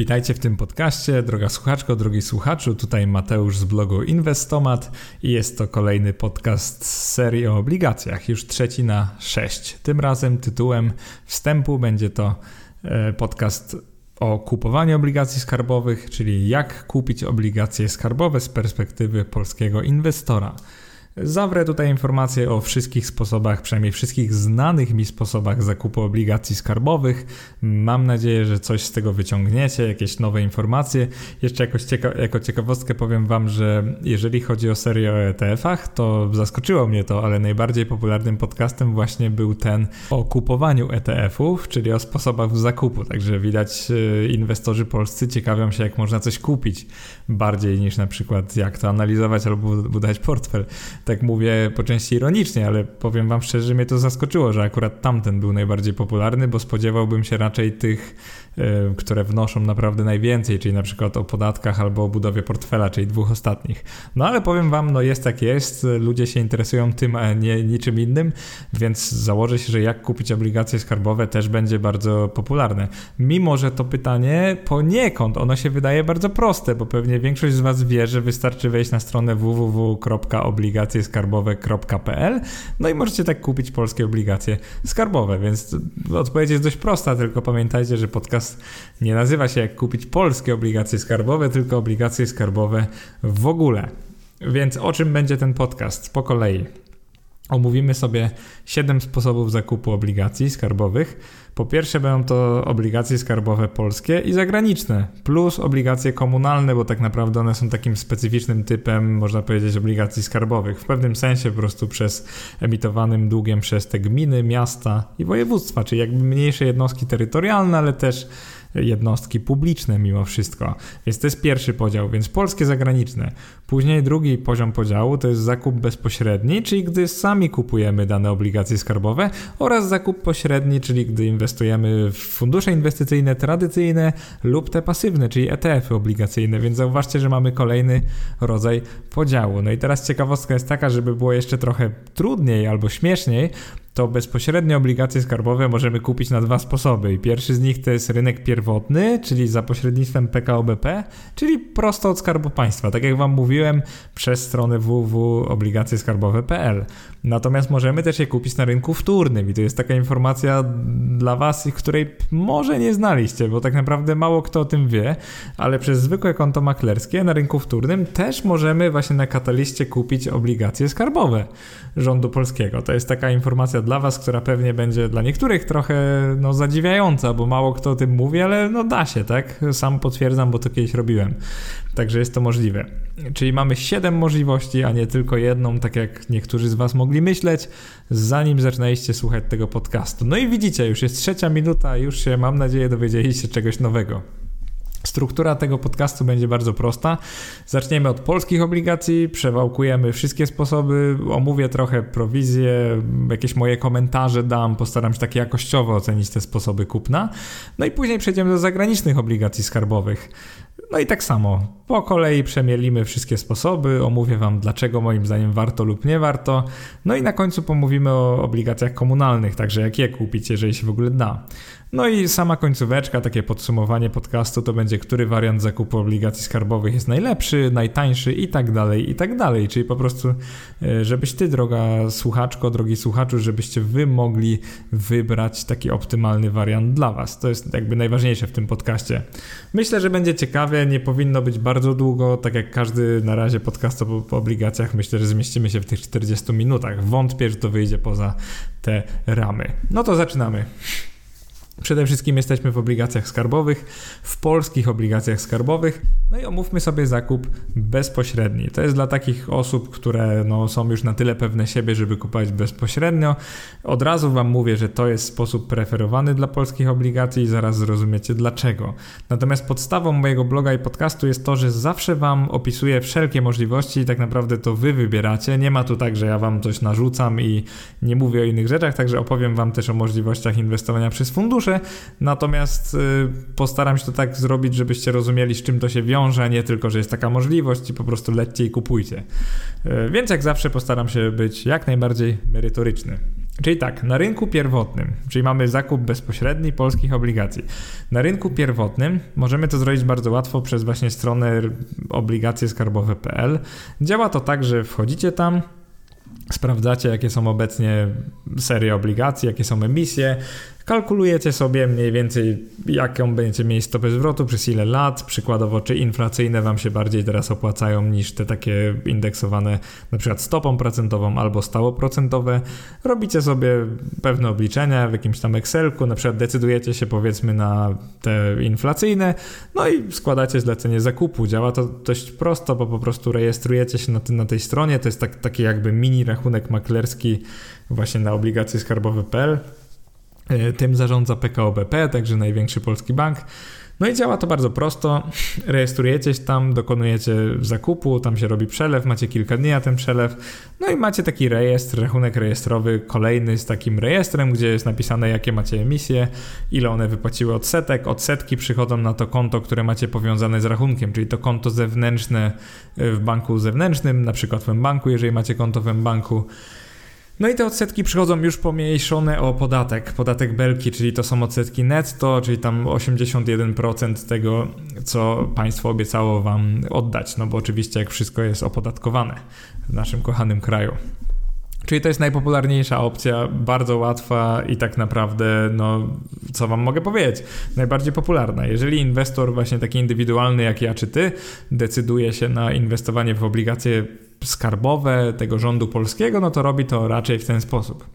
Witajcie w tym podcaście, droga słuchaczko, drogi słuchaczu. Tutaj Mateusz z blogu Inwestomat i jest to kolejny podcast z serii o obligacjach, już trzeci na sześć. Tym razem tytułem wstępu będzie to e, podcast o kupowaniu obligacji skarbowych, czyli jak kupić obligacje skarbowe z perspektywy polskiego inwestora. Zawrę tutaj informacje o wszystkich sposobach, przynajmniej wszystkich znanych mi sposobach zakupu obligacji skarbowych. Mam nadzieję, że coś z tego wyciągniecie, jakieś nowe informacje. Jeszcze jakoś cieka jako ciekawostkę powiem Wam, że jeżeli chodzi o serię o ETF-ach, to zaskoczyło mnie to, ale najbardziej popularnym podcastem właśnie był ten o kupowaniu ETF-ów, czyli o sposobach zakupu. Także widać, e, inwestorzy polscy ciekawią się, jak można coś kupić bardziej niż na przykład jak to analizować albo budować portfel tak mówię po części ironicznie, ale powiem wam szczerze, że mnie to zaskoczyło, że akurat tamten był najbardziej popularny, bo spodziewałbym się raczej tych które wnoszą naprawdę najwięcej, czyli na przykład o podatkach albo o budowie portfela, czyli dwóch ostatnich. No ale powiem wam, no jest jak jest, ludzie się interesują tym, a nie niczym innym, więc założę się, że jak kupić obligacje skarbowe też będzie bardzo popularne. Mimo, że to pytanie poniekąd, ono się wydaje bardzo proste, bo pewnie większość z was wie, że wystarczy wejść na stronę www.obligacjeskarbowe.pl no i możecie tak kupić polskie obligacje skarbowe, więc odpowiedź jest dość prosta, tylko pamiętajcie, że podcast nie nazywa się jak kupić polskie obligacje skarbowe, tylko obligacje skarbowe w ogóle. Więc o czym będzie ten podcast? Po kolei. Omówimy sobie 7 sposobów zakupu obligacji skarbowych. Po pierwsze, będą to obligacje skarbowe polskie i zagraniczne, plus obligacje komunalne, bo tak naprawdę one są takim specyficznym typem, można powiedzieć, obligacji skarbowych. W pewnym sensie po prostu przez emitowanym długiem przez te gminy, miasta i województwa, czyli jakby mniejsze jednostki terytorialne, ale też jednostki publiczne mimo wszystko. Więc to jest pierwszy podział, więc polskie zagraniczne. Później drugi poziom podziału to jest zakup bezpośredni, czyli gdy sami kupujemy dane obligacje skarbowe oraz zakup pośredni, czyli gdy inwestujemy w fundusze inwestycyjne tradycyjne lub te pasywne, czyli ETF-y obligacyjne, więc zauważcie, że mamy kolejny rodzaj podziału. No i teraz ciekawostka jest taka, żeby było jeszcze trochę trudniej albo śmieszniej, to bezpośrednie obligacje skarbowe możemy kupić na dwa sposoby. Pierwszy z nich to jest rynek pierwotny, czyli za pośrednictwem PKO BP, czyli prosto od Skarbu Państwa. Tak jak Wam mówiłem, przez stronę www.obligacjeskarbowe.pl. Natomiast możemy też je kupić na rynku wtórnym i to jest taka informacja dla Was, której może nie znaliście, bo tak naprawdę mało kto o tym wie, ale przez zwykłe konto maklerskie na rynku wtórnym też możemy właśnie na kataliście kupić obligacje skarbowe rządu polskiego. To jest taka informacja dla Was, która pewnie będzie dla niektórych trochę no, zadziwiająca, bo mało kto o tym mówi, ale no da się, tak? Sam potwierdzam, bo to kiedyś robiłem. Także jest to możliwe. Czyli mamy 7 możliwości, a nie tylko jedną, tak jak niektórzy z Was mogli myśleć, zanim zaczynaliście słuchać tego podcastu. No i widzicie, już jest trzecia minuta, już się, mam nadzieję, dowiedzieliście czegoś nowego. Struktura tego podcastu będzie bardzo prosta. Zaczniemy od polskich obligacji, przewałkujemy wszystkie sposoby, omówię trochę prowizję, jakieś moje komentarze dam, postaram się tak jakościowo ocenić te sposoby kupna. No i później przejdziemy do zagranicznych obligacji skarbowych. No i tak samo, po kolei przemielimy wszystkie sposoby, omówię Wam dlaczego moim zdaniem warto lub nie warto, no i na końcu pomówimy o obligacjach komunalnych, także jak je kupić, jeżeli się w ogóle da. No i sama końcóweczka, takie podsumowanie podcastu to będzie, który wariant zakupu obligacji skarbowych jest najlepszy, najtańszy i tak dalej, i tak dalej. Czyli po prostu, e, żebyś ty, droga słuchaczko, drogi słuchaczu, żebyście wy mogli wybrać taki optymalny wariant dla was. To jest jakby najważniejsze w tym podcaście. Myślę, że będzie ciekawie, nie powinno być bardzo długo, tak jak każdy na razie podcast po, po obligacjach. Myślę, że zmieścimy się w tych 40 minutach. Wątpię, że to wyjdzie poza te ramy. No to zaczynamy. Przede wszystkim jesteśmy w obligacjach skarbowych, w polskich obligacjach skarbowych. No i omówmy sobie zakup bezpośredni. To jest dla takich osób, które no, są już na tyle pewne siebie, żeby kupować bezpośrednio. Od razu Wam mówię, że to jest sposób preferowany dla polskich obligacji i zaraz zrozumiecie dlaczego. Natomiast podstawą mojego bloga i podcastu jest to, że zawsze Wam opisuję wszelkie możliwości i tak naprawdę to Wy wybieracie. Nie ma tu tak, że ja Wam coś narzucam i nie mówię o innych rzeczach, także opowiem Wam też o możliwościach inwestowania przez fundusze natomiast y, postaram się to tak zrobić, żebyście rozumieli, z czym to się wiąże, nie tylko, że jest taka możliwość i po prostu lećcie i kupujcie. Y, więc jak zawsze postaram się być jak najbardziej merytoryczny. Czyli tak, na rynku pierwotnym, czyli mamy zakup bezpośredni polskich obligacji. Na rynku pierwotnym możemy to zrobić bardzo łatwo przez właśnie stronę obligacjeskarbowe.pl. Działa to tak, że wchodzicie tam, sprawdzacie, jakie są obecnie serie obligacji, jakie są emisje, kalkulujecie sobie mniej więcej, jaką będziecie mieli stopę zwrotu, przez ile lat, przykładowo, czy inflacyjne Wam się bardziej teraz opłacają niż te takie indeksowane na przykład stopą procentową albo stałoprocentowe. Robicie sobie pewne obliczenia w jakimś tam Excelku, na przykład decydujecie się powiedzmy na te inflacyjne, no i składacie zlecenie zakupu. Działa to dość prosto, bo po prostu rejestrujecie się na, na tej stronie, to jest tak, taki jakby mini rachunek maklerski właśnie na obligacje skarbowe.pl. E, tym zarządza PKO BP, także największy polski bank. No i działa to bardzo prosto. Rejestrujecie się tam, dokonujecie zakupu, tam się robi przelew, macie kilka dni na ten przelew. No i macie taki rejestr, rachunek rejestrowy, kolejny z takim rejestrem, gdzie jest napisane, jakie macie emisje, ile one wypłaciły odsetek. Odsetki przychodzą na to konto, które macie powiązane z rachunkiem, czyli to konto zewnętrzne w banku zewnętrznym, na przykład w banku, jeżeli macie konto w banku. No i te odsetki przychodzą już pomniejszone o podatek, podatek belki, czyli to są odsetki netto, czyli tam 81% tego, co państwo obiecało wam oddać, no bo oczywiście jak wszystko jest opodatkowane w naszym kochanym kraju. Czyli to jest najpopularniejsza opcja, bardzo łatwa i tak naprawdę, no, co wam mogę powiedzieć, najbardziej popularna. Jeżeli inwestor właśnie taki indywidualny jak ja czy ty decyduje się na inwestowanie w obligacje skarbowe tego rządu polskiego, no to robi to raczej w ten sposób.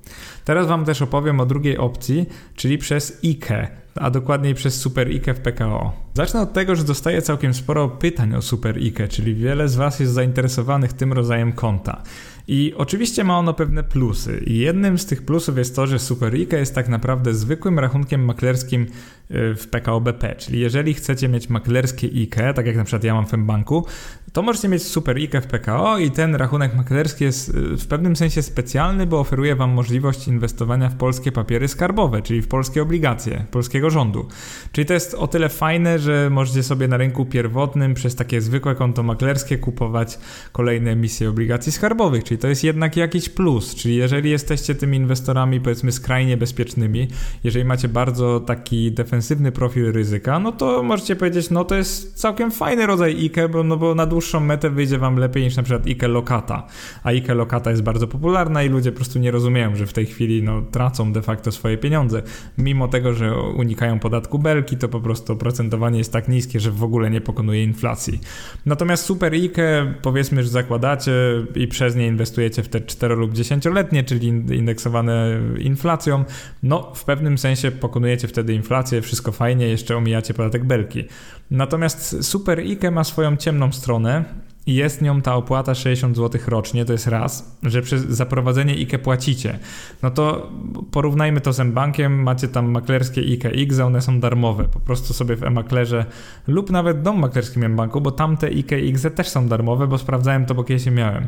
Teraz Wam też opowiem o drugiej opcji, czyli przez IKE, a dokładniej przez Super IKE w PKO. Zacznę od tego, że dostaję całkiem sporo pytań o Super IKE, czyli wiele z Was jest zainteresowanych tym rodzajem konta. I oczywiście ma ono pewne plusy. I jednym z tych plusów jest to, że SuperIKE jest tak naprawdę zwykłym rachunkiem maklerskim w PKO BP. Czyli jeżeli chcecie mieć maklerskie IKE, tak jak na przykład ja mam w banku, to możecie mieć super IKE w PKO i ten rachunek maklerski jest y, w pewnym sensie specjalny, bo oferuje Wam możliwość inwestowania w polskie papiery skarbowe, czyli w polskie obligacje polskiego rządu. Czyli to jest o tyle fajne, że możecie sobie na rynku pierwotnym przez takie zwykłe konto maklerskie kupować kolejne emisje obligacji skarbowych, czyli to jest jednak jakiś plus, czyli jeżeli jesteście tymi inwestorami powiedzmy skrajnie bezpiecznymi, jeżeli macie bardzo taki defensywny profil ryzyka, no to możecie powiedzieć, no to jest całkiem fajny rodzaj IKE, bo, no bo na dłuższą dłuższą metę wyjdzie wam lepiej niż na przykład Ike Lokata. A Ike Lokata jest bardzo popularna i ludzie po prostu nie rozumieją, że w tej chwili no, tracą de facto swoje pieniądze. Mimo tego, że unikają podatku belki, to po prostu oprocentowanie jest tak niskie, że w ogóle nie pokonuje inflacji. Natomiast Super Ike, powiedzmy, że zakładacie i przez nie inwestujecie w te 4 lub 10-letnie, czyli indeksowane inflacją, no w pewnym sensie pokonujecie wtedy inflację, wszystko fajnie, jeszcze omijacie podatek belki. Natomiast Super IKE ma swoją ciemną stronę i jest nią ta opłata 60 zł rocznie, to jest raz, że przez zaprowadzenie IKE płacicie. No to porównajmy to z M-Bankiem, macie tam maklerskie IKE X, one są darmowe. Po prostu sobie w e-maklerze lub nawet dom maklerskim M-Banku, bo tamte IKE X też są darmowe, bo sprawdzałem to, bo kiedyś je miałem.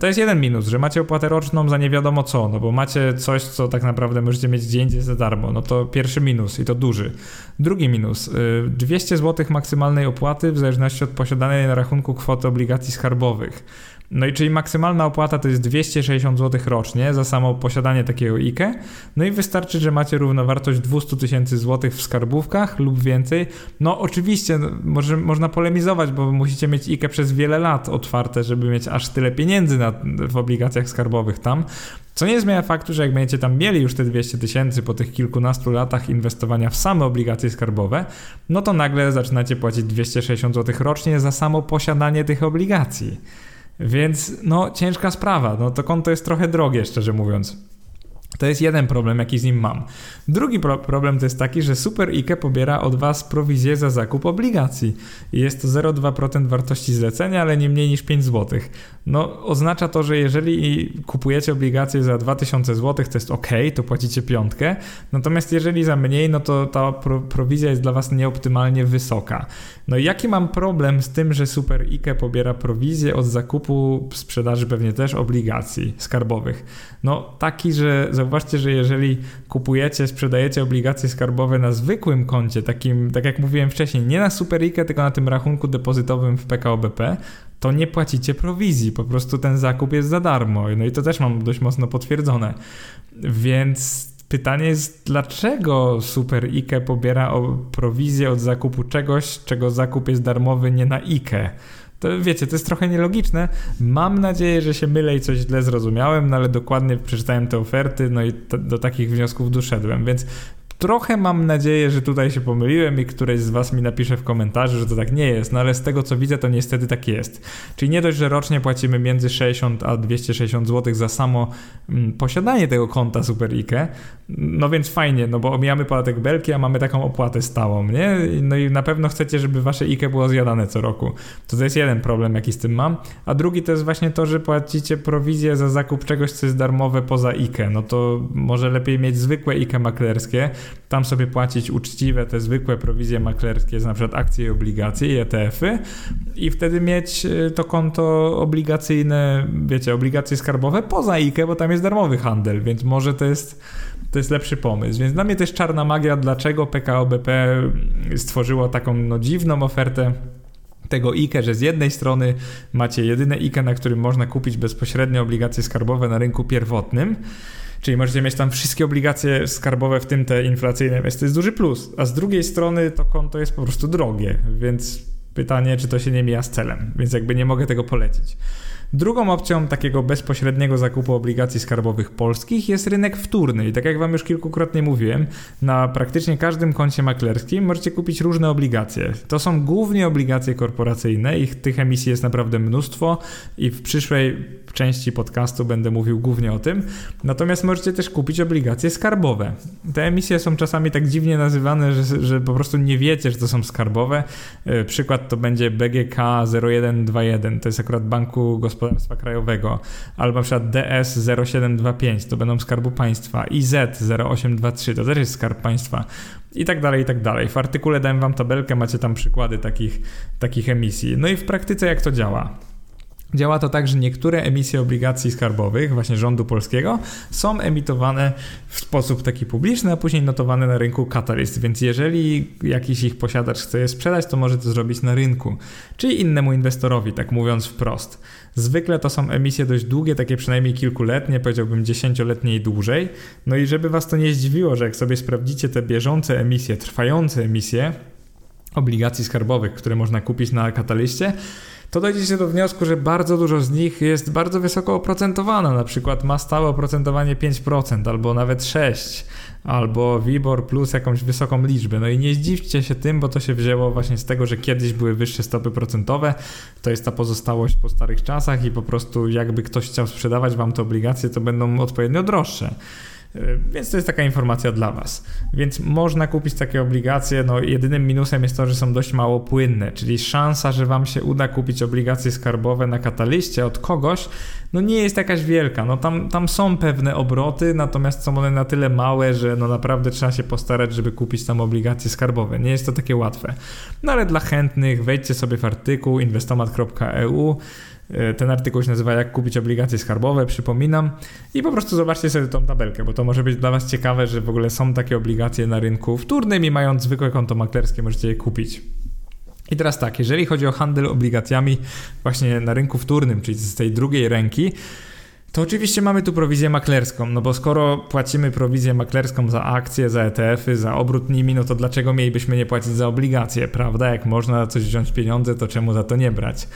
To jest jeden minus, że macie opłatę roczną za nie wiadomo co, no bo macie coś, co tak naprawdę możecie mieć gdzie indziej za darmo. No to pierwszy minus i to duży. Drugi minus, 200 zł maksymalnej opłaty w zależności od posiadanej na rachunku kwoty obligacji skarbowych. No i czyli maksymalna opłata to jest 260 zł rocznie za samo posiadanie takiego IKE. No i wystarczy, że macie równowartość 200 tysięcy złotych w skarbówkach lub więcej. No oczywiście no, może, można polemizować, bo musicie mieć IKE przez wiele lat otwarte, żeby mieć aż tyle pieniędzy na, w obligacjach skarbowych tam. Co nie zmienia faktu, że jak będziecie tam mieli już te 200 tysięcy po tych kilkunastu latach inwestowania w same obligacje skarbowe, no to nagle zaczynacie płacić 260 zł rocznie za samo posiadanie tych obligacji. Więc no ciężka sprawa, no to konto jest trochę drogie, szczerze mówiąc. To jest jeden problem, jaki z nim mam. Drugi pro problem to jest taki, że Super IKE pobiera od Was prowizję za zakup obligacji. Jest to 0,2% wartości zlecenia, ale nie mniej niż 5 zł. No, oznacza to, że jeżeli kupujecie obligacje za 2000 zł, to jest ok, to płacicie piątkę. Natomiast jeżeli za mniej, no to ta pro prowizja jest dla Was nieoptymalnie wysoka. No i jaki mam problem z tym, że Super IKE pobiera prowizję od zakupu, sprzedaży pewnie też obligacji skarbowych? No taki, że zauważcie, że jeżeli kupujecie, sprzedajecie obligacje skarbowe na zwykłym koncie, takim, tak jak mówiłem wcześniej, nie na Superikę, tylko na tym rachunku depozytowym w PKO BP, to nie płacicie prowizji, po prostu ten zakup jest za darmo. No i to też mam dość mocno potwierdzone. Więc pytanie jest, dlaczego Super IKE pobiera prowizję od zakupu czegoś, czego zakup jest darmowy nie na IKE? To wiecie, to jest trochę nielogiczne. Mam nadzieję, że się mylę i coś źle zrozumiałem, no ale dokładnie przeczytałem te oferty, no i do takich wniosków doszedłem, więc Trochę mam nadzieję, że tutaj się pomyliłem i któreś z Was mi napisze w komentarzu, że to tak nie jest, no ale z tego co widzę, to niestety tak jest. Czyli nie dość, że rocznie płacimy między 60 a 260 zł za samo mm, posiadanie tego konta Super IKE, no więc fajnie, no bo omijamy podatek belki, a mamy taką opłatę stałą, nie? No i na pewno chcecie, żeby Wasze IKE było zjadane co roku. To to jest jeden problem, jaki z tym mam. A drugi to jest właśnie to, że płacicie prowizję za zakup czegoś, co jest darmowe poza IKE. No to może lepiej mieć zwykłe IKE maklerskie, tam sobie płacić uczciwe, te zwykłe prowizje maklerskie, na przykład akcje i obligacje i ETF-y i wtedy mieć y, to konto obligacyjne, wiecie, obligacje skarbowe poza IKE, bo tam jest darmowy handel, więc może to jest to jest lepszy pomysł. Więc dla mnie jest czarna magia, dlaczego PKO BP stworzyło taką no, dziwną ofertę tego IKE, że z jednej strony macie jedyne IKE, na którym można kupić bezpośrednio obligacje skarbowe na rynku pierwotnym, Czyli możecie mieć tam wszystkie obligacje skarbowe, w tym te inflacyjne, więc to jest duży plus. A z drugiej strony to konto jest po prostu drogie, więc pytanie, czy to się nie mija z celem, więc jakby nie mogę tego polecić. Drugą opcją takiego bezpośredniego zakupu obligacji skarbowych polskich jest rynek wtórny. I tak jak Wam już kilkukrotnie mówiłem, na praktycznie każdym koncie maklerskim możecie kupić różne obligacje. To są głównie obligacje korporacyjne, ich tych emisji jest naprawdę mnóstwo i w przyszłej części podcastu będę mówił głównie o tym. Natomiast możecie też kupić obligacje skarbowe. Te emisje są czasami tak dziwnie nazywane, że, że po prostu nie wiecie, że to są skarbowe. E, przykład to będzie BGK 0121, to jest akurat Banku Gospodarstwa Krajowego, albo na przykład DS 0725, to będą Skarbu Państwa, IZ 0823, to też jest Skarb Państwa i tak dalej, i tak dalej. W artykule dałem wam tabelkę, macie tam przykłady takich, takich emisji. No i w praktyce jak to działa? Działa to tak, że niektóre emisje obligacji skarbowych, właśnie rządu polskiego, są emitowane w sposób taki publiczny, a później notowane na rynku Catalyst. Więc jeżeli jakiś ich posiadacz chce je sprzedać, to może to zrobić na rynku, czyli innemu inwestorowi, tak mówiąc wprost. Zwykle to są emisje dość długie, takie przynajmniej kilkuletnie, powiedziałbym dziesięcioletnie i dłużej. No i żeby was to nie zdziwiło, że jak sobie sprawdzicie te bieżące emisje, trwające emisje obligacji skarbowych, które można kupić na kataliście, to dojdziecie do wniosku, że bardzo dużo z nich jest bardzo wysoko oprocentowane. Na przykład ma stałe oprocentowanie 5% albo nawet 6%, albo WIBOR plus jakąś wysoką liczbę. No i nie zdziwcie się tym, bo to się wzięło właśnie z tego, że kiedyś były wyższe stopy procentowe. To jest ta pozostałość po starych czasach i po prostu jakby ktoś chciał sprzedawać wam te obligacje, to będą odpowiednio droższe. E, więc to jest taka informacja dla Was. Więc można kupić takie obligacje. No, jedynym minusem jest to, że są dość mało płynne, czyli szansa, że Wam się uda kupić obligacje skarbowe na kataliście od kogoś, no nie jest jakaś wielka. No tam, tam są pewne obroty, natomiast są one na tyle małe, że no naprawdę trzeba się postarać, żeby kupić tam obligacje skarbowe. Nie jest to takie łatwe. No ale dla chętnych wejdźcie sobie w artykuł inwestomat.eu ten artykuł się nazywa Jak kupić obligacje skarbowe, przypominam. I po prostu zobaczcie sobie tą tabelkę, bo to może być dla Was ciekawe, że w ogóle są takie obligacje na rynku wtórnym i mając zwykłe konto maklerskie możecie je kupić. I teraz tak, jeżeli chodzi o handel obligacjami właśnie na rynku wtórnym, czyli z tej drugiej ręki, to oczywiście mamy tu prowizję maklerską, no bo skoro płacimy prowizję maklerską za akcje, za ETF-y, za obrót nimi, no to dlaczego mielibyśmy nie płacić za obligacje, prawda? Jak można coś wziąć pieniądze, to czemu za to nie brać?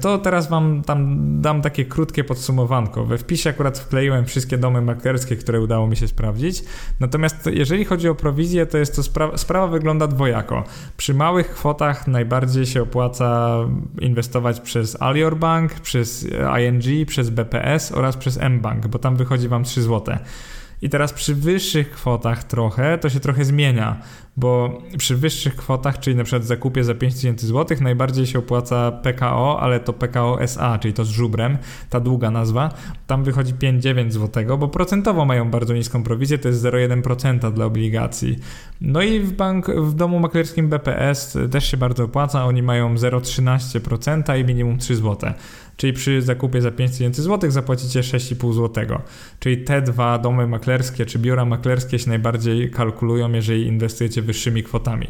To teraz wam tam dam takie krótkie podsumowanko. We wpisie akurat wkleiłem wszystkie domy maklerskie, które udało mi się sprawdzić. Natomiast jeżeli chodzi o prowizję, to jest to spra sprawa wygląda dwojako. Przy małych kwotach najbardziej się opłaca inwestować przez Alior Bank, przez ING, przez BPS oraz przez mBank, bo tam wychodzi wam 3 zł. I teraz przy wyższych kwotach trochę, to się trochę zmienia, bo przy wyższych kwotach, czyli na przykład zakupie za 5000 zł, najbardziej się opłaca PKO, ale to PKO SA, czyli to z żubrem, ta długa nazwa, tam wychodzi 5,9 zł, bo procentowo mają bardzo niską prowizję, to jest 0,1% dla obligacji. No i w bank, w domu maklerskim BPS też się bardzo opłaca, oni mają 0,13% i minimum 3 zł. Czyli przy zakupie za 5000 zł zapłacicie 6,5 zł. Czyli te dwa domy maklerskie czy biura maklerskie się najbardziej kalkulują, jeżeli inwestujecie wyższymi kwotami.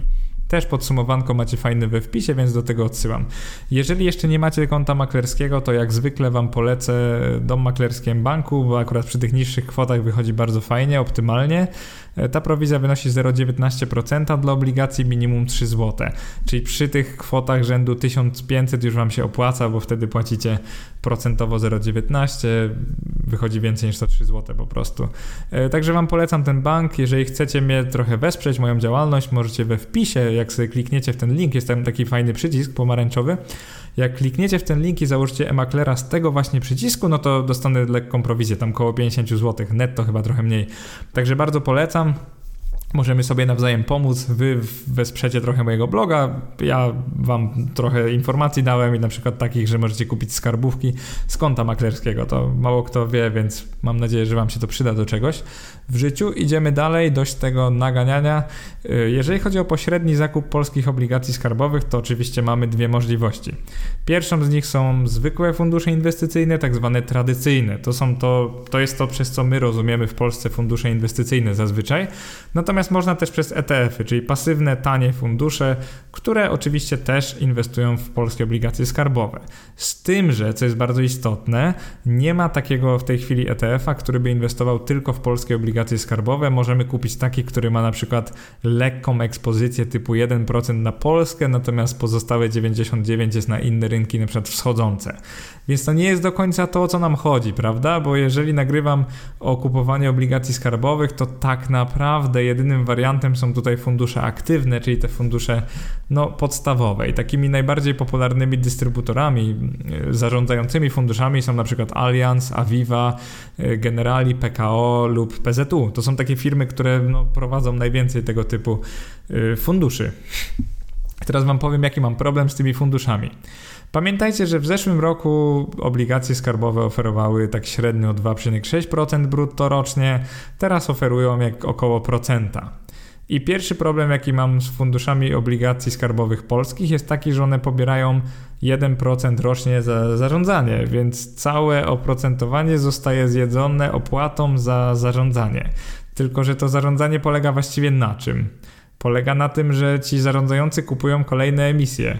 Też podsumowanko macie fajne we wpisie, więc do tego odsyłam. Jeżeli jeszcze nie macie konta maklerskiego, to jak zwykle Wam polecę dom maklerski banku, bo akurat przy tych niższych kwotach wychodzi bardzo fajnie, optymalnie. E, ta prowizja wynosi 0,19% dla obligacji minimum 3 zł. Czyli przy tych kwotach rzędu 1500 już Wam się opłaca, bo wtedy płacicie procentowo 0,19, wychodzi więcej niż to 3 zł po prostu. E, także Wam polecam ten bank. Jeżeli chcecie mnie trochę wesprzeć, moją działalność, możecie we wpisie, jak sobie klikniecie w ten link, jest tam taki fajny przycisk pomarańczowy. Jak klikniecie w ten link i założycie e-maklera z tego właśnie przycisku, no to dostanę lekką prowizję, tam około 50 zł, netto chyba trochę mniej. Także bardzo polecam. Możemy sobie nawzajem pomóc. Wy wesprzecie trochę mojego bloga. Ja wam trochę informacji dałem i na przykład takich, że możecie kupić skarbówki z konta maklerskiego. To mało kto wie, więc mam nadzieję, że wam się to przyda do czegoś w życiu. Idziemy dalej, dość tego naganiania. Y, jeżeli chodzi o pośredni zakup polskich obligacji skarbowych, to oczywiście mamy dwie możliwości. Pierwszą z nich są zwykłe fundusze inwestycyjne, tak zwane tradycyjne. To są to, to jest to, przez co my rozumiemy w Polsce fundusze inwestycyjne zazwyczaj. Natomiast można też przez ETF-y, czyli pasywne, tanie fundusze, które oczywiście też inwestują w polskie obligacje skarbowe. Z tym, że, co jest bardzo istotne, nie ma takiego w tej chwili ETF-a, który by inwestował tylko w polskie obligacje skarbowe. Możemy kupić taki, który ma na przykład lekką ekspozycję typu 1% na Polskę, natomiast pozostałe 99% jest na inne rynki, na przykład wschodzące. Więc to nie jest do końca to, o co nam chodzi, prawda? Bo jeżeli nagrywam o kupowaniu obligacji skarbowych, to tak naprawdę jedynym wariantem są tutaj fundusze aktywne, czyli te fundusze no, podstawowe. I takimi najbardziej popularnymi dystrybutorami e, zarządzającymi funduszami są na przykład Allianz, Aviva, e, Generali, PKO lub To są takie firmy, które no, prowadzą najwięcej tego typu e, funduszy. Teraz Wam powiem, jaki mam problem z tymi funduszami. Pamiętajcie, że w zeszłym roku obligacje skarbowe oferowały tak średnio 2,6% brutto rocznie, teraz oferują jak około procenta. I pierwszy problem, jaki mam z funduszami obligacji skarbowych polskich, jest taki, że one pobierają 1% rocznie za zarządzanie, więc całe oprocentowanie zostaje zjedzone opłatą za zarządzanie. Tylko, że to zarządzanie polega właściwie na czym? Polega na tym, że ci zarządzający kupują kolejne emisje.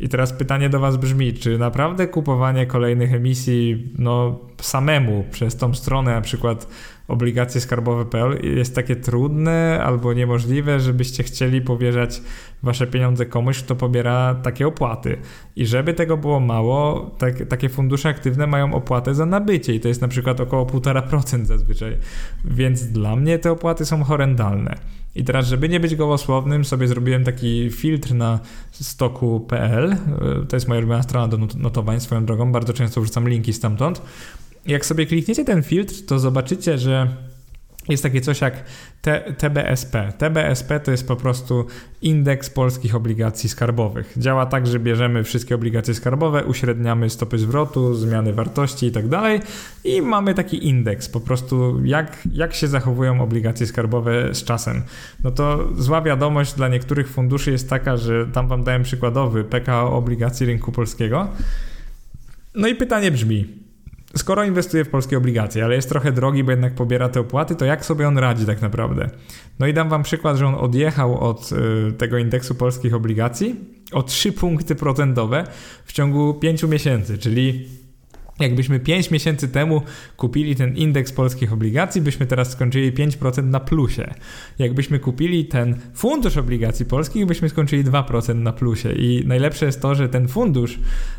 I teraz pytanie do Was brzmi, czy naprawdę kupowanie kolejnych emisji no, samemu przez tą stronę, na przykład obligacje skarbowe.pl jest takie trudne albo niemożliwe, żebyście chcieli powierzać Wasze pieniądze komuś, kto pobiera takie opłaty. I żeby tego było mało, tak, takie fundusze aktywne mają opłatę za nabycie i to jest na przykład około 1,5% zazwyczaj. Więc dla mnie te opłaty są horrendalne. I teraz, żeby nie być gołosłownym, sobie zrobiłem taki filtr na stoku.pl. To jest moja ulubiona strona do notowań swoją drogą. Bardzo często wrzucam linki stamtąd. Jak sobie klikniecie ten filtr, to zobaczycie, że jest takie coś jak T TBSP. TBSP to jest po prostu indeks polskich obligacji skarbowych. Działa tak, że bierzemy wszystkie obligacje skarbowe, uśredniamy stopy zwrotu, zmiany wartości i tak dalej i mamy taki indeks po prostu jak, jak się zachowują obligacje skarbowe z czasem. No to zła wiadomość dla niektórych funduszy jest taka, że tam wam dałem przykładowy PKO obligacji rynku polskiego. No i pytanie brzmi, skoro inwestuje w polskie obligacje, ale jest trochę drogi, bo jednak pobiera te opłaty, to jak sobie on radzi tak naprawdę? No i dam wam przykład, że on odjechał od y, tego indeksu polskich obligacji o 3 punkty procentowe w ciągu 5 miesięcy, czyli Jakbyśmy 5 miesięcy temu kupili ten indeks polskich obligacji, byśmy teraz skończyli 5% na plusie. Jakbyśmy kupili ten fundusz obligacji polskich, byśmy skończyli 2% na plusie. I najlepsze jest to, że ten fundusz,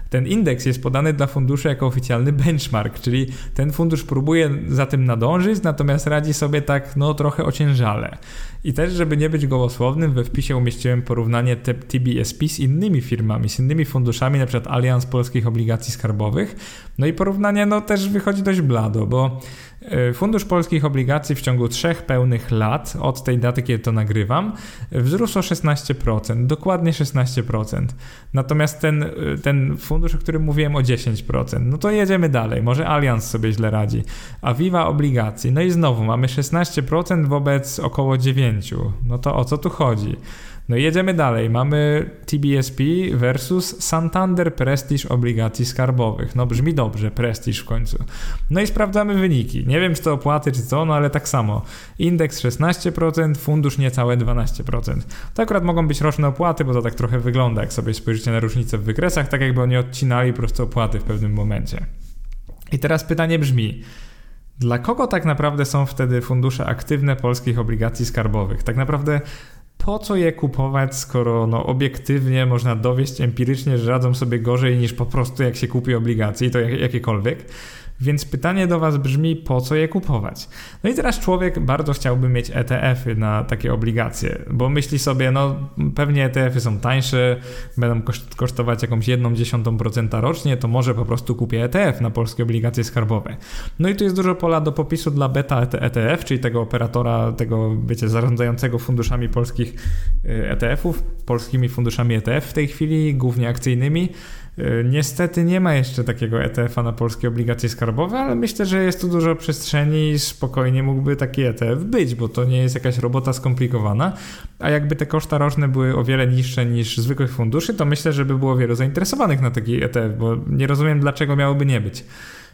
ten indeks jest podany dla funduszy jako oficjalny benchmark, czyli ten fundusz próbuje za tym nadążyć, natomiast radzi sobie tak no trochę ociężale. I też, żeby nie być gołosłownym, we wpisie umieściłem porównanie TBSP z innymi firmami, z innymi funduszami, np. Allianz Polskich Obligacji Skarbowych. No i porównanie no, też wychodzi dość blado, bo E, Fundusz Polskich Obligacji w ciągu trzech pełnych lat, od tej daty, kiedy to nagrywam, wzrósł o 16%, dokładnie 16%. Natomiast ten, e, ten fundusz, o którym mówiłem, o 10%. No to jedziemy dalej, może Allianz sobie źle radzi. A Viva Obligacji, no i znowu mamy 16% wobec około 9%. No to o co tu chodzi? No i jedziemy dalej. Mamy TBSP versus Santander Prestige obligacji skarbowych. No brzmi dobrze, Prestige w końcu. No i sprawdzamy wyniki. Nie wiem, czy to opłaty, czy co, no ale tak samo. Indeks 16%, fundusz niecałe 12%. To akurat mogą być roczne opłaty, bo to tak trochę wygląda, jak sobie spojrzycie na różnicę w wykresach, tak jakby oni odcinali po prostu opłaty w pewnym momencie. I teraz pytanie brzmi, dla kogo tak naprawdę są wtedy fundusze aktywne polskich obligacji skarbowych? Tak naprawdę po co je kupować, skoro no, obiektywnie można dowieść empirycznie, że radzą sobie gorzej niż po prostu jak się kupi obligacje i to jakiekolwiek. Więc pytanie do Was brzmi, po co je kupować? No i teraz człowiek bardzo chciałby mieć ETF-y na takie obligacje, bo myśli sobie, no pewnie ETF-y są tańsze, będą kosztować jakąś jedną dziesiątą procenta rocznie, to może po prostu kupię ETF na polskie obligacje skarbowe. No i tu jest dużo pola do popisu dla beta ETF, czyli tego operatora, tego, wiecie, zarządzającego funduszami polskich y, ETF-ów, polskimi funduszami ETF w tej chwili, głównie akcyjnymi. E, niestety nie ma jeszcze takiego ETF-a na polskie obligacje skarbowe, ale myślę, że jest tu dużo przestrzeni i spokojnie mógłby taki ETF być, bo to nie jest jakaś robota skomplikowana. A jakby te koszta roczne były o wiele niższe niż zwykłych funduszy, to myślę, że by było wielu zainteresowanych na taki ETF, bo nie rozumiem, dlaczego miałoby nie być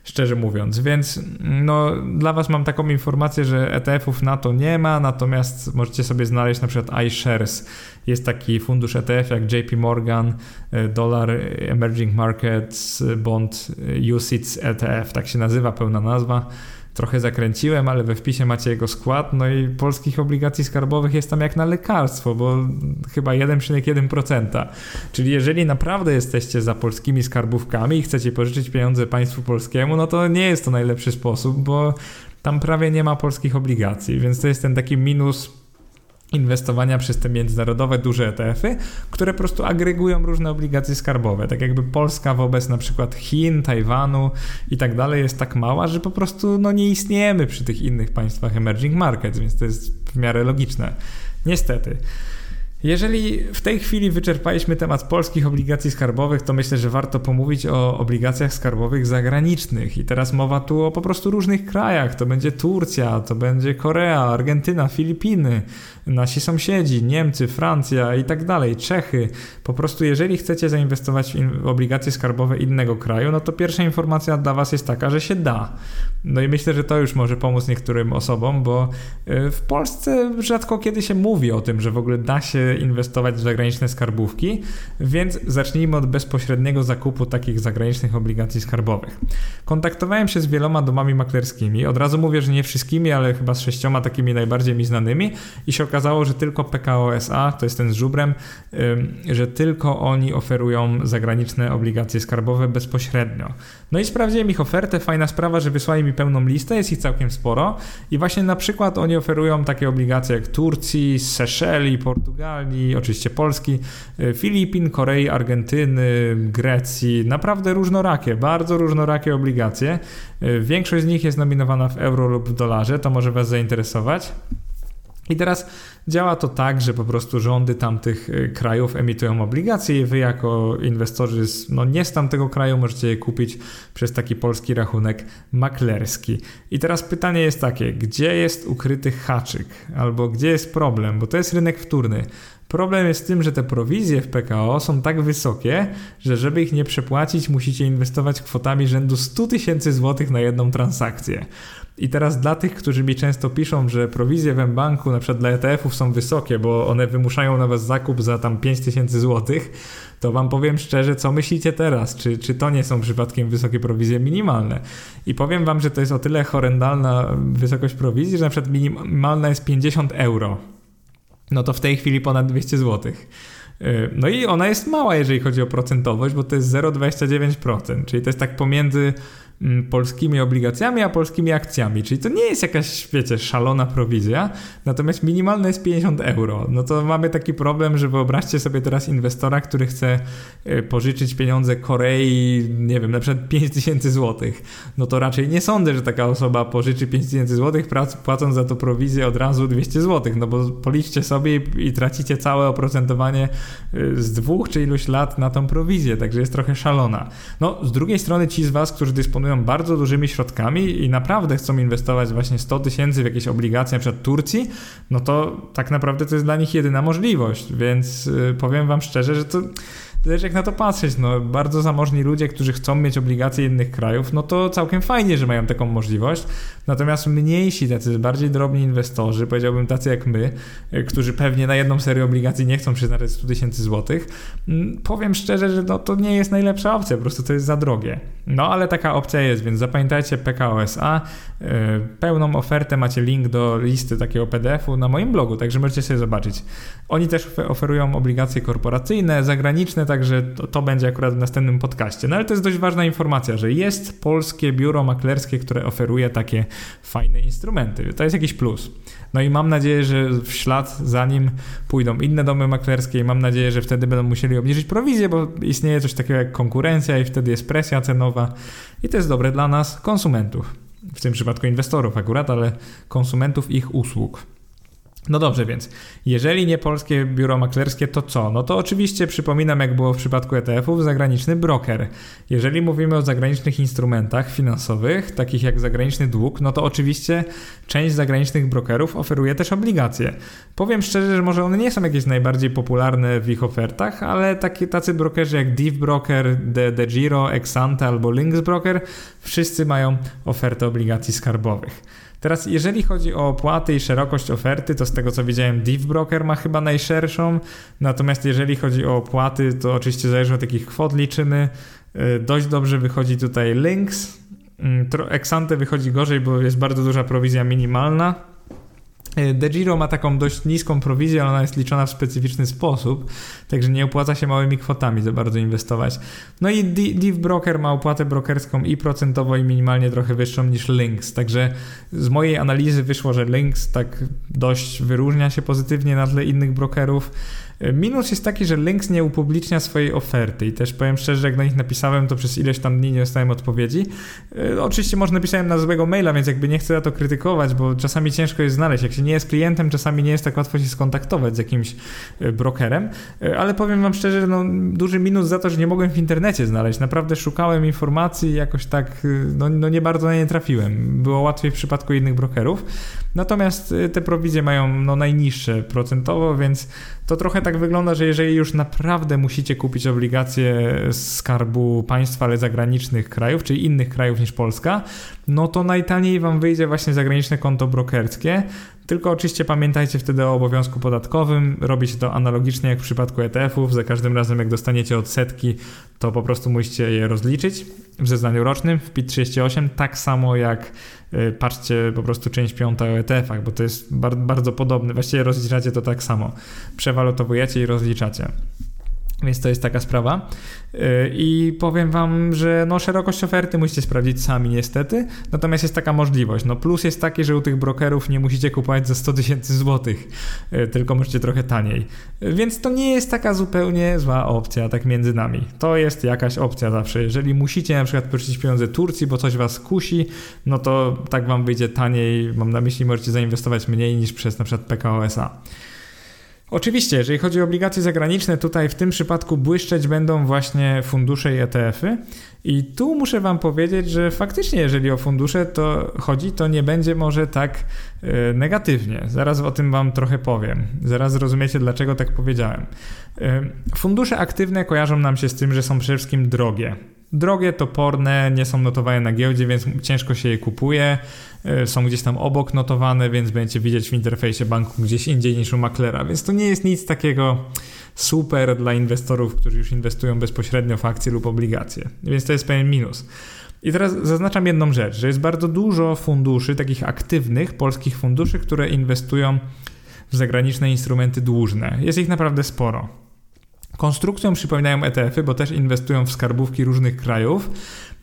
szczerze mówiąc. Więc no, dla Was mam taką informację, że ETF-ów na to nie ma, natomiast możecie sobie znaleźć na przykład iShares. Jest taki fundusz ETF jak JP Morgan, e, Dollar Emerging Markets Bond UCITS ETF, tak się nazywa pełna nazwa trochę zakręciłem, ale we wpisie macie jego skład, no i polskich obligacji skarbowych jest tam jak na lekarstwo, bo chyba 1,1%. Czyli jeżeli naprawdę jesteście za polskimi skarbówkami i chcecie pożyczyć pieniądze państwu polskiemu, no to nie jest to najlepszy sposób, bo tam prawie nie ma polskich obligacji, więc to jest ten taki minus inwestowania przez te międzynarodowe duże ETF-y, które po prostu agregują różne obligacje skarbowe. Tak jakby Polska wobec na przykład Chin, Tajwanu i tak dalej jest tak mała, że po prostu no, nie istniejemy przy tych innych państwach emerging markets, więc to jest w miarę logiczne. Niestety. Jeżeli w tej chwili wyczerpaliśmy temat polskich obligacji skarbowych, to myślę, że warto pomówić o obligacjach skarbowych zagranicznych. I teraz mowa tu o po prostu różnych krajach. To będzie Turcja, to będzie Korea, Argentyna, Filipiny, nasi sąsiedzi, Niemcy, Francja i tak dalej, Czechy. Po prostu jeżeli chcecie zainwestować w obligacje skarbowe innego kraju, no to pierwsza informacja dla Was jest taka, że się da. No i myślę, że to już może pomóc niektórym osobom, bo y, w Polsce rzadko kiedy się mówi o tym, że w ogóle da się inwestować w zagraniczne skarbówki, więc zacznijmy od bezpośredniego zakupu takich zagranicznych obligacji skarbowych. Kontaktowałem się z wieloma domami maklerskimi, od razu mówię, że nie wszystkimi, ale chyba z sześcioma takimi najbardziej mi znanymi. I się okazało, że tylko PKO SA, to jest ten z żubrem, że tylko oni oferują zagraniczne obligacje skarbowe bezpośrednio. No i sprawdziłem ich ofertę, fajna sprawa, że wysłali mi pełną listę, jest ich całkiem sporo. I właśnie na przykład oni oferują takie obligacje jak Turcji, Seszeli, Portugalii, oczywiście Polski, y, Filipin, Korei, Argentyny, Grecji, naprawdę różnorakie, bardzo różnorakie obligacje. Y, większość z nich jest nominowana w euro lub w dolarze, to może Was zainteresować. I teraz działa to tak, że po prostu rządy tamtych y, krajów emitują obligacje i wy jako inwestorzy z, no nie z tamtego kraju możecie je kupić przez taki polski rachunek maklerski. I teraz pytanie jest takie, gdzie jest ukryty haczyk albo gdzie jest problem, bo to jest rynek wtórny. Problem jest w tym, że te prowizje w PKO są tak wysokie, że żeby ich nie przepłacić, musicie inwestować kwotami rzędu 100 tysięcy złotych na jedną transakcję. I teraz dla tych, którzy mi często piszą, że prowizje w banku na przykład dla ETF-ów są wysokie, bo one wymuszają na was zakup za tam 5000 zł, to wam powiem szczerze, co myślicie teraz? Czy, czy to nie są przypadkiem wysokie prowizje minimalne? I powiem wam, że to jest o tyle horrendalna wysokość prowizji, że na przykład minimalna jest 50 euro. No to w tej chwili ponad 200 zł. Y, no i ona jest mała, jeżeli chodzi o procentowość, bo to jest 0,29%, czyli to jest tak pomiędzy polskimi obligacjami, a polskimi akcjami. Czyli to nie jest jakaś, wiecie, szalona prowizja, natomiast minimalne jest 50 euro. No to mamy taki problem, że wyobraźcie sobie teraz inwestora, który chce y, pożyczyć pieniądze Korei, nie wiem, na przykład 5000 złotych. No to raczej nie sądzę, że taka osoba pożyczy 5000 złotych, płacąc za to prowizję od razu 200 złotych, no bo policzcie sobie i, tracicie całe oprocentowanie y, z dwóch czy iluś lat na tą prowizję, także jest trochę szalona. No, z drugiej strony ci z was, którzy dysponują dysponują bardzo dużymi środkami i naprawdę chcą inwestować właśnie 100 tysięcy w jakieś obligacje, przykład Turcji, no to tak naprawdę to jest dla nich jedyna możliwość, więc y, powiem wam szczerze, że to Zależy jak na to patrzeć, no bardzo zamożni ludzie, którzy chcą mieć obligacje innych krajów, no to całkiem fajnie, że mają taką możliwość. Natomiast mniejsi, tacy bardziej drobni inwestorzy, powiedziałbym tacy jak my, e, którzy pewnie na jedną serię obligacji nie chcą przeznaczać 100 tysięcy złotych, mm, powiem szczerze, że no, to nie jest najlepsza opcja, po prostu to jest za drogie. No ale taka opcja jest, więc zapamiętajcie PKOSA. E, pełną ofertę macie link do listy takiego PDF-u na moim blogu, także możecie sobie zobaczyć. Oni też oferują obligacje korporacyjne, zagraniczne, także to, to będzie akurat w następnym podcaście. No ale to jest dość ważna informacja, że jest polskie biuro maklerskie, które oferuje takie fajne instrumenty. To jest jakiś plus. No i mam nadzieję, że w ślad za nim pójdą inne domy maklerskie i mam nadzieję, że wtedy będą musieli obniżyć prowizję, bo istnieje coś takiego jak konkurencja i wtedy jest presja cenowa i to jest dobre dla nas, konsumentów. W tym przypadku inwestorów akurat, ale konsumentów ich usług. No dobrze, więc jeżeli nie polskie biuro maklerskie, to co? No to oczywiście przypominam, jak było w przypadku ETF-ów, zagraniczny broker. Jeżeli mówimy o zagranicznych instrumentach finansowych, takich jak zagraniczny dług, no to oczywiście część zagranicznych brokerów oferuje też obligacje. Powiem szczerze, że może one nie są jakieś najbardziej popularne w ich ofertach, ale takie, tacy brokerzy jak Div Broker, De, Giro, Exante albo Links Broker, wszyscy mają ofertę obligacji skarbowych. Teraz, jeżeli chodzi o opłaty i szerokość oferty, to z tego co widziałem, Div Broker ma chyba najszerszą. Natomiast jeżeli chodzi o opłaty, to oczywiście zależy od jakich kwot liczymy. Y, dość dobrze wychodzi tutaj Links. Mm, Exante wychodzi gorzej, bo jest bardzo duża prowizja minimalna. E, DeGiro ma taką dość niską prowizję, ale ona jest liczona w specyficzny sposób, także nie opłaca się małymi kwotami za bardzo inwestować. No i Div Broker ma opłatę brokerską i procentowo i minimalnie trochę wyższą niż Lynx, także z mojej analizy wyszło, że Lynx tak dość wyróżnia się pozytywnie na tle innych brokerów. Minus jest taki, że Lynx nie upublicznia swojej oferty i też powiem szczerze, jak na nich napisałem, to przez ileś tam dni nie dostałem odpowiedzi. E, oczywiście może napisałem na złego maila, więc jakby nie chcę za to krytykować, bo czasami ciężko jest znaleźć. Jak się nie jest klientem, czasami nie jest tak łatwo się skontaktować z jakimś e, brokerem, e, ale powiem wam szczerze, no, duży minus za to, że nie mogłem w internecie znaleźć. Naprawdę szukałem informacji jakoś tak, no, no nie bardzo na nie trafiłem. Było łatwiej w przypadku innych brokerów. Natomiast te prowizje mają no, najniższe procentowo, więc to trochę tak wygląda, że jeżeli już naprawdę musicie kupić obligacje skarbu państwa, ale zagranicznych krajów, czyli innych krajów niż Polska, no to najtaniej wam wyjdzie właśnie zagraniczne konto brokerskie. Tylko oczywiście pamiętajcie wtedy o obowiązku podatkowym. Robi się to analogicznie jak w przypadku ETF-ów. Za każdym razem, jak dostaniecie odsetki, to po prostu musicie je rozliczyć w zeznaniu rocznym w PIT 38, tak samo jak y, patrzcie po prostu część piąta o ETF-ach, bo to jest bardzo podobne. Właściwie rozliczacie to tak samo. Przewalutowujecie i rozliczacie. Więc to jest taka sprawa. Y, I powiem wam, że no, szerokość oferty musicie sprawdzić sami niestety, natomiast jest taka możliwość. No, plus jest taki, że u tych brokerów nie musicie kupować za 100 tysięcy złotych, y, tylko możecie trochę taniej. Więc to nie jest taka zupełnie zła opcja, tak między nami. To jest jakaś opcja zawsze. Jeżeli musicie na przykład pożyczyć pieniądze Turcji, bo coś was kusi, no to tak wam wyjdzie taniej. Mam na myśli, możecie zainwestować mniej niż przez na przykład PKO SA. Oczywiście, jeżeli chodzi o obligacje zagraniczne, tutaj w tym przypadku błyszczeć będą właśnie fundusze i ETF-y. I tu muszę Wam powiedzieć, że faktycznie, jeżeli o fundusze to chodzi, to nie będzie może tak yy, negatywnie. Zaraz o tym Wam trochę powiem. Zaraz zrozumiecie, dlaczego tak powiedziałem. Yy, fundusze aktywne kojarzą nam się z tym, że są przede wszystkim drogie drogie, toporne, nie są notowane na giełdzie, więc ciężko się je kupuje. E, są gdzieś tam obok notowane, więc będziecie widzieć w interfejsie banku gdzieś indziej niż u maklera, więc to nie jest nic takiego super dla inwestorów, którzy już inwestują bezpośrednio w akcje lub obligacje. Więc to jest pewien minus. I teraz zaznaczam jedną rzecz, że jest bardzo dużo funduszy, takich aktywnych polskich funduszy, które inwestują w zagraniczne instrumenty dłużne. Jest ich naprawdę sporo. Konstrukcją przypominają ETF-y, bo też inwestują w skarbówki różnych krajów,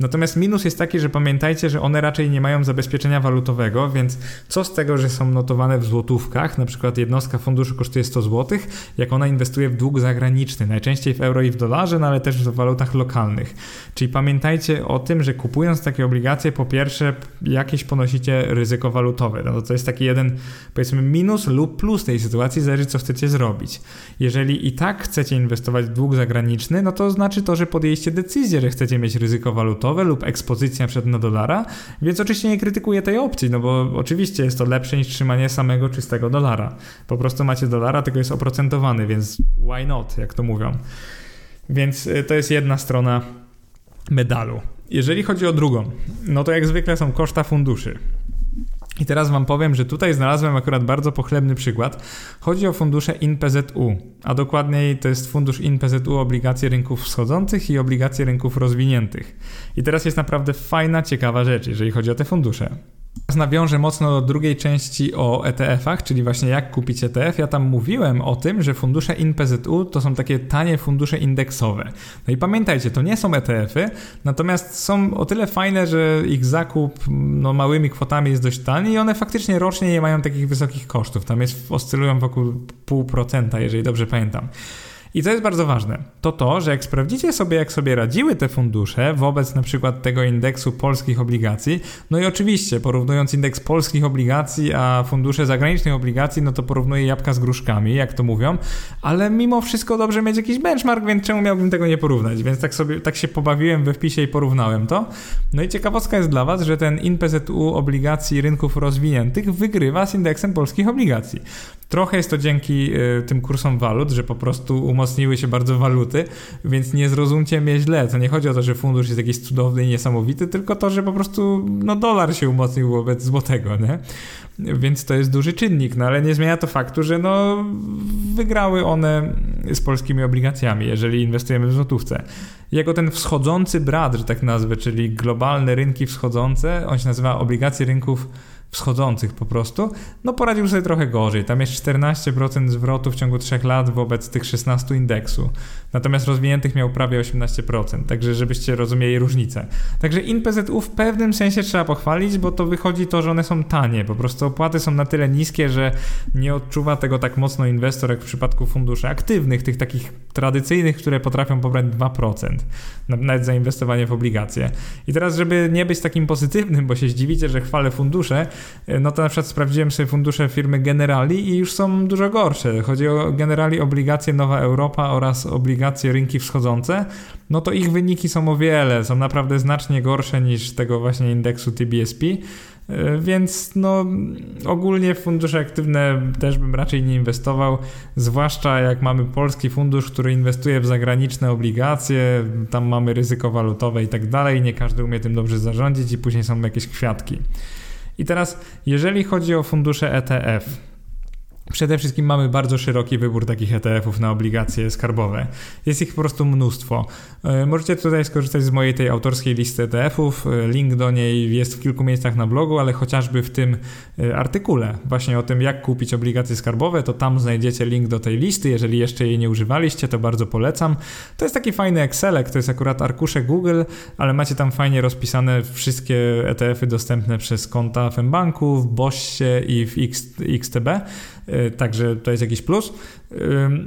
Natomiast minus jest taki, że pamiętajcie, że one raczej nie mają zabezpieczenia walutowego, więc co z tego, że są notowane w złotówkach, na przykład jednostka funduszu kosztuje 100 zł, jak ona inwestuje w dług zagraniczny, najczęściej w euro i w dolarze, no ale też w walutach lokalnych. Czyli pamiętajcie o tym, że kupując takie obligacje, po pierwsze jakieś ponosicie ryzyko walutowe. No to jest taki jeden, powiedzmy, minus lub plus tej sytuacji, zależy co chcecie zrobić. Jeżeli i tak chcecie inwestować w dług zagraniczny, no to znaczy to, że podjęliście decyzję, że chcecie mieć ryzyko walutowe, dochodowe lub ekspozycja przed na dolara, więc oczywiście nie krytykuję tej opcji, no bo oczywiście jest to lepsze niż trzymanie samego czystego dolara. Po prostu macie dolara, tylko jest oprocentowany, więc why not, jak to mówią. Więc y, to jest jedna strona medalu. Jeżeli chodzi o drugą, no to jak zwykle są koszta funduszy. I teraz Wam powiem, że tutaj znalazłem akurat bardzo pochlebny przykład. Chodzi o fundusze INPZU, a dokładniej to jest fundusz INPZU obligacje rynków wschodzących i obligacje rynków rozwiniętych. I teraz jest naprawdę fajna, ciekawa rzecz, jeżeli chodzi o te fundusze. Teraz nawiążę mocno do drugiej części o ETF-ach, czyli właśnie jak kupić ETF. Ja tam mówiłem o tym, że fundusze INPZU to są takie tanie fundusze indeksowe. No i pamiętajcie, to nie są ETF-y, natomiast są o tyle fajne, że ich zakup no, małymi kwotami jest dość tani i one faktycznie rocznie nie mają takich wysokich kosztów. Tam jest, oscylują wokół 0,5%, jeżeli dobrze pamiętam. I co jest bardzo ważne, to to, że jak sprawdzicie sobie, jak sobie radziły te fundusze wobec na przykład tego indeksu polskich obligacji, no i oczywiście porównując indeks polskich obligacji, a fundusze zagranicznych obligacji, no to porównuję jabłka z gruszkami, jak to mówią, ale mimo wszystko dobrze mieć jakiś benchmark, więc czemu miałbym tego nie porównać? Więc tak sobie, tak się pobawiłem we wpisie i porównałem to. No i ciekawostka jest dla Was, że ten INPZU obligacji rynków rozwiniętych wygrywa z indeksem polskich obligacji. Trochę jest to dzięki y, tym kursom walut, że po prostu umocniły się bardzo waluty, więc nie zrozumcie mnie źle. To nie chodzi o to, że fundusz jest jakiś cudowny i niesamowity, tylko to, że po prostu no, dolar się umocnił wobec złotego, nie? Więc to jest duży czynnik, no ale nie zmienia to faktu, że no, wygrały one z polskimi obligacjami, jeżeli inwestujemy w złotówce. Jego ten wschodzący brat, że tak nazwę, czyli globalne rynki wschodzące, on się nazywa obligacje rynków wschodzących po prostu, no poradził sobie trochę gorzej. Tam jest 14% zwrotu w ciągu 3 lat wobec tych 16 indeksu. Natomiast rozwiniętych miał prawie 18%, także żebyście rozumieli różnicę. Także INPZU w pewnym sensie trzeba pochwalić, bo to wychodzi to, że one są tanie. Po prostu opłaty są na tyle niskie, że nie odczuwa tego tak mocno inwestor jak w przypadku funduszy aktywnych, tych takich tradycyjnych, które potrafią pobrać 2%, nawet za inwestowanie w obligacje. I teraz, żeby nie być takim pozytywnym, bo się zdziwicie, że chwalę fundusze, no to na przykład sprawdziłem sobie fundusze firmy Generali i już są dużo gorsze. Chodzi o Generali obligacje Nowa Europa oraz obligacje rynki wschodzące. No to ich wyniki są o wiele, są naprawdę znacznie gorsze niż tego właśnie indeksu TBSP. E, więc no, ogólnie w fundusze aktywne też bym raczej nie inwestował, zwłaszcza jak mamy polski fundusz, który inwestuje w zagraniczne obligacje, tam mamy ryzyko walutowe i tak dalej, nie każdy umie tym dobrze zarządzić i później są jakieś kwiatki. I teraz, jeżeli chodzi o fundusze ETF, Przede wszystkim mamy bardzo szeroki wybór takich ETF-ów na obligacje skarbowe. Jest ich po prostu mnóstwo. E, możecie tutaj skorzystać z mojej tej autorskiej listy ETF-ów. E, link do niej jest w kilku miejscach na blogu, ale chociażby w tym e, artykule właśnie o tym, jak kupić obligacje skarbowe, to tam znajdziecie link do tej listy. Jeżeli jeszcze jej nie używaliście, to bardzo polecam. To jest taki fajny Excelek, to jest akurat arkusze Google, ale macie tam fajnie rozpisane wszystkie ETF-y dostępne przez konta w mBanku, w Bossie i w XTB. E, także to jest jakiś plus.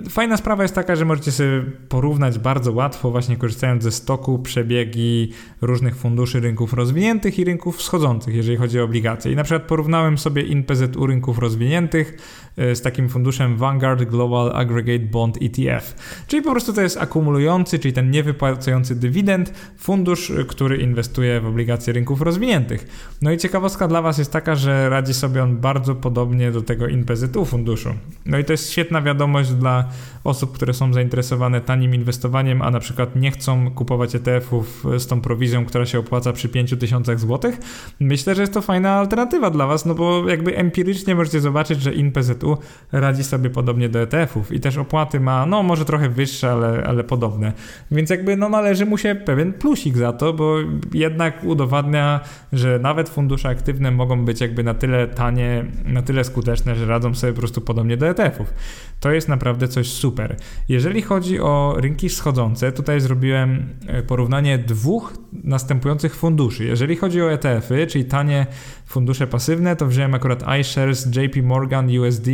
Fajna sprawa jest taka, że możecie sobie porównać bardzo łatwo, właśnie korzystając ze stoku, przebiegi różnych funduszy rynków rozwiniętych i rynków wschodzących, jeżeli chodzi o obligacje. I na przykład porównałem sobie INPZU rynków rozwiniętych e, z takim funduszem Vanguard Global Aggregate Bond ETF. Czyli po prostu to jest akumulujący, czyli ten niewypłacający dywidend fundusz, e, który inwestuje w obligacje rynków rozwiniętych. No i ciekawostka dla Was jest taka, że radzi sobie on bardzo podobnie do tego INPZU funduszu. No i to jest świetna wiadomość, wiadomość dla osób, które są zainteresowane tanim inwestowaniem, a na przykład nie chcą kupować ETF-ów z tą prowizją, która się opłaca przy 5000 zł. Myślę, że jest to fajna alternatywa dla Was, no bo jakby empirycznie możecie zobaczyć, że InPZU radzi sobie podobnie do ETF-ów i też opłaty ma, no może trochę wyższe, ale, ale podobne. Więc jakby no należy mu się pewien plusik za to, bo jednak udowadnia, że nawet fundusze aktywne mogą być jakby na tyle tanie, na tyle skuteczne, że radzą sobie po prostu podobnie do ETF-ów. To jest naprawdę coś super. Jeżeli chodzi o rynki wschodzące, tutaj zrobiłem e, porównanie dwóch następujących funduszy. Jeżeli chodzi o ETF-y, czyli tanie fundusze pasywne, to wziąłem akurat iShares JP Morgan USD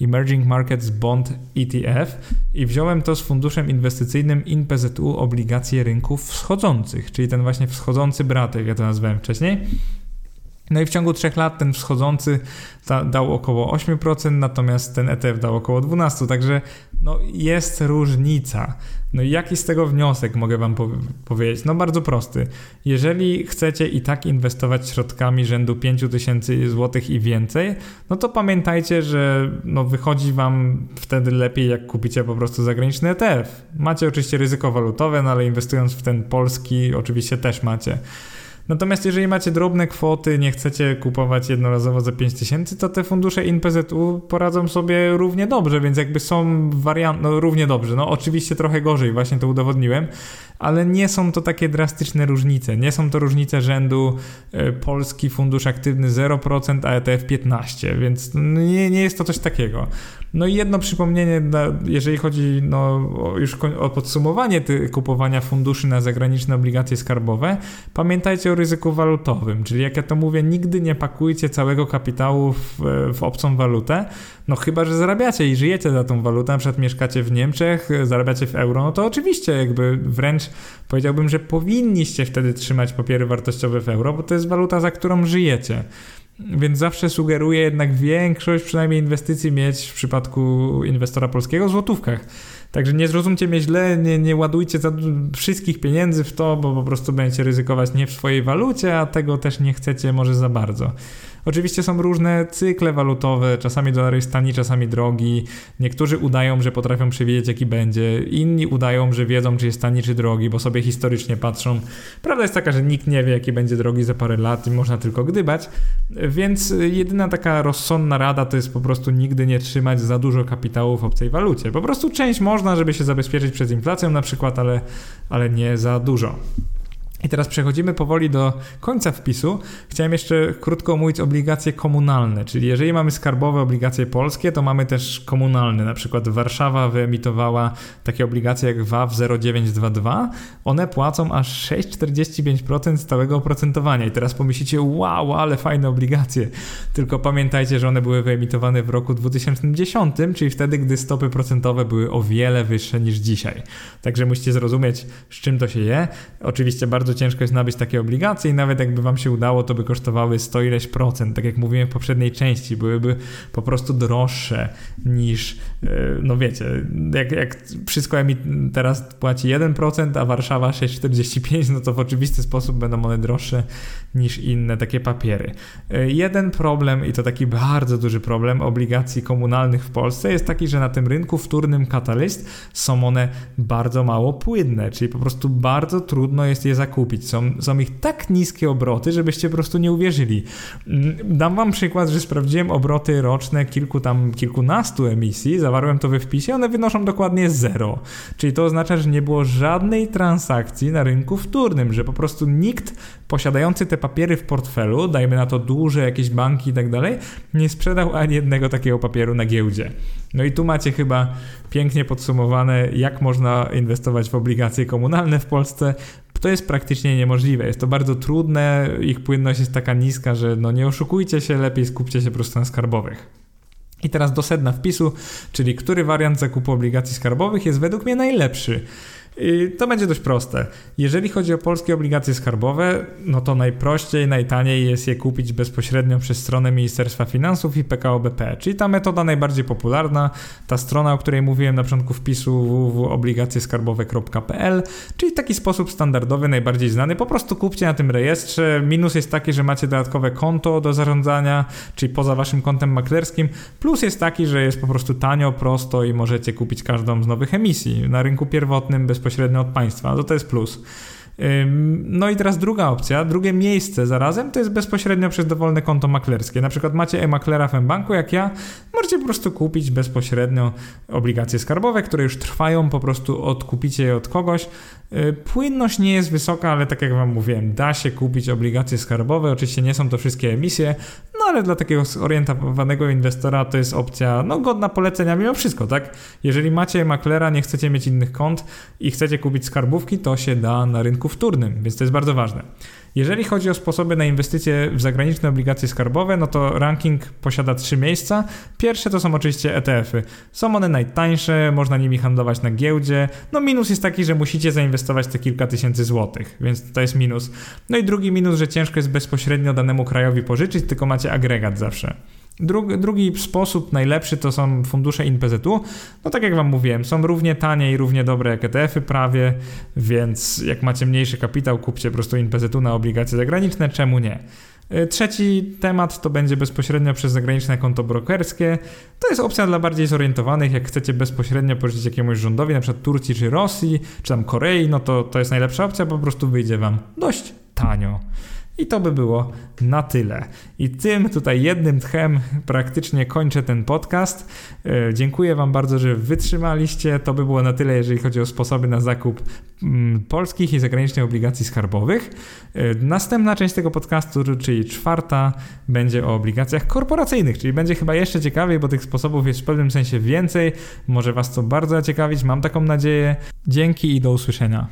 Emerging Markets Bond ETF i wziąłem to z funduszem inwestycyjnym INPZU obligacje rynków wschodzących, czyli ten właśnie wschodzący brat, jak ja to nazwałem wcześniej. No i w ciągu 3 lat ten wschodzący dał około 8%, natomiast ten ETF dał około 12%, także no jest różnica. No i jaki z tego wniosek mogę Wam po powiedzieć? No bardzo prosty. Jeżeli chcecie i tak inwestować środkami rzędu 5000 zł i więcej, no to pamiętajcie, że no wychodzi Wam wtedy lepiej, jak kupicie po prostu zagraniczny ETF. Macie oczywiście ryzyko walutowe, no ale inwestując w ten polski, oczywiście też macie. Natomiast jeżeli macie drobne kwoty, nie chcecie kupować jednorazowo za 5000, to te fundusze INPZU poradzą sobie równie dobrze, więc jakby są warianty, no równie dobrze, no oczywiście trochę gorzej, właśnie to udowodniłem, ale nie są to takie drastyczne różnice. Nie są to różnice rzędu e, polski fundusz aktywny 0%, a ETF 15%, więc nie, nie jest to coś takiego. No i jedno przypomnienie, jeżeli chodzi no, już o podsumowanie kupowania funduszy na zagraniczne obligacje skarbowe, pamiętajcie o ryzyku walutowym, czyli jak ja to mówię, nigdy nie pakujcie całego kapitału w, w obcą walutę, no chyba, że zarabiacie i żyjecie za tą walutę, na przykład mieszkacie w Niemczech, zarabiacie w euro, no to oczywiście jakby wręcz powiedziałbym, że powinniście wtedy trzymać papiery wartościowe w euro, bo to jest waluta, za którą żyjecie. Więc zawsze sugeruję jednak większość przynajmniej inwestycji mieć w przypadku inwestora polskiego w złotówkach. Także nie zrozumcie mnie źle, nie, nie ładujcie wszystkich pieniędzy w to, bo po prostu będziecie ryzykować nie w swojej walucie, a tego też nie chcecie może za bardzo. Oczywiście są różne cykle walutowe, czasami dolar jest tani, czasami drogi. Niektórzy udają, że potrafią przewidzieć jaki będzie, inni udają, że wiedzą czy jest tani czy drogi, bo sobie historycznie patrzą. Prawda jest taka, że nikt nie wie jaki będzie drogi za parę lat i można tylko gdybać, więc jedyna taka rozsądna rada to jest po prostu nigdy nie trzymać za dużo kapitału w obcej walucie. Po prostu część można, żeby się zabezpieczyć przed inflacją na przykład, ale, ale nie za dużo. I teraz przechodzimy powoli do końca wpisu. Chciałem jeszcze krótko omówić obligacje komunalne, czyli jeżeli mamy skarbowe obligacje polskie, to mamy też komunalne. Na przykład Warszawa wyemitowała takie obligacje jak WAW 0922. One płacą aż 6,45% stałego oprocentowania. I teraz pomyślicie, wow, ale fajne obligacje. Tylko pamiętajcie, że one były wyemitowane w roku 2010, czyli wtedy, gdy stopy procentowe były o wiele wyższe niż dzisiaj. Także musicie zrozumieć, z czym to się je. Oczywiście bardzo bardzo ciężko jest nabyć takie obligacje i nawet jakby wam się udało, to by kosztowały 100 ileś procent, tak jak mówiłem w poprzedniej części, byłyby po prostu droższe niż, e, no wiecie, jak, jak wszystko teraz płaci 1%, a Warszawa 6,45, no to w oczywisty sposób będą one droższe niż inne takie papiery. E, jeden problem, i to taki bardzo duży problem obligacji komunalnych w Polsce jest taki, że na tym rynku wtórnym katalyst są one bardzo mało płynne, czyli po prostu bardzo trudno jest je zakupić kupić. Są, są ich tak niskie obroty, żebyście po prostu nie uwierzyli. Mm, dam wam przykład, że sprawdziłem obroty roczne kilku tam, kilkunastu emisji, zawarłem to we wpisie, one wynoszą dokładnie zero. Czyli to oznacza, że nie było żadnej transakcji na rynku wtórnym, że po prostu nikt posiadający te papiery w portfelu, dajmy na to duże jakieś banki i tak dalej, nie sprzedał ani jednego takiego papieru na giełdzie. No i tu macie chyba pięknie podsumowane, jak można inwestować w obligacje komunalne w Polsce to jest praktycznie niemożliwe. Jest to bardzo trudne, ich płynność jest taka niska, że no nie oszukujcie się, lepiej skupcie się po prostu na skarbowych. I teraz do sedna wpisu, czyli który wariant zakupu obligacji skarbowych jest według mnie najlepszy. To będzie dość proste. Jeżeli chodzi o polskie obligacje skarbowe, no to najprościej, najtaniej jest je kupić bezpośrednio przez stronę Ministerstwa Finansów i PKO BP, czyli ta metoda najbardziej popularna, ta strona, o której mówiłem na początku wpisu www.obligacjeskarbowe.pl, czyli taki sposób standardowy, najbardziej znany. Po prostu kupcie na tym rejestrze. Minus jest taki, że macie dodatkowe konto do zarządzania, czyli poza waszym kontem maklerskim. Plus jest taki, że jest po prostu tanio, prosto i możecie kupić każdą z nowych emisji na rynku pierwotnym bez bezpośrednio od państwa. No to jest plus. No i teraz druga opcja, drugie miejsce zarazem to jest bezpośrednio przez dowolne konto maklerskie. Na przykład macie e-maklera w banku jak ja, możecie po prostu kupić bezpośrednio obligacje skarbowe, które już trwają, po prostu odkupicie je od kogoś. Y, płynność nie jest wysoka, ale tak jak wam mówiłem, da się kupić obligacje skarbowe. Oczywiście nie są to wszystkie emisje, no ale dla takiego zorientowanego inwestora to jest opcja no godna polecenia mimo wszystko, tak? Jeżeli macie maklera, nie chcecie mieć innych kont i chcecie kupić skarbówki, to się da na rynku wtórnym, więc to jest bardzo ważne. Jeżeli chodzi o sposoby na inwestycje w zagraniczne obligacje skarbowe, no to ranking posiada trzy miejsca. Pierwsze to są oczywiście ETF-y. Są one najtańsze, można nimi handlować na giełdzie. No minus jest taki, że musicie zainwestować te kilka tysięcy złotych, więc to jest minus. No i drugi minus, że ciężko jest bezpośrednio danemu krajowi pożyczyć, tylko macie agregat zawsze. Drugi, drugi sposób, najlepszy, to są fundusze INPZ-u. No tak jak Wam mówiłem, są równie tanie i równie dobre jak ETF-y prawie, więc jak macie mniejszy kapitał, kupcie po prostu INPZ-u na obligacje zagraniczne, czemu nie? Y, trzeci temat to będzie bezpośrednio przez zagraniczne konto brokerskie. To jest opcja dla bardziej zorientowanych. Jak chcecie bezpośrednio pożyczyć jakiemuś rządowi, na przykład Turcji czy Rosji, czy tam Korei, no to to jest najlepsza opcja, po prostu wyjdzie Wam dość tanio. I to by było na tyle. I tym tutaj jednym tchem praktycznie kończę ten podcast. E, dziękuję Wam bardzo, że wytrzymaliście. To by było na tyle, jeżeli chodzi o sposoby na zakup mm, polskich i zagranicznych obligacji skarbowych. E, następna część tego podcastu, czyli czwarta, będzie o obligacjach korporacyjnych, czyli będzie chyba jeszcze ciekawiej, bo tych sposobów jest w pewnym sensie więcej. Może Was to bardzo zaciekawić, mam taką nadzieję. Dzięki i do usłyszenia.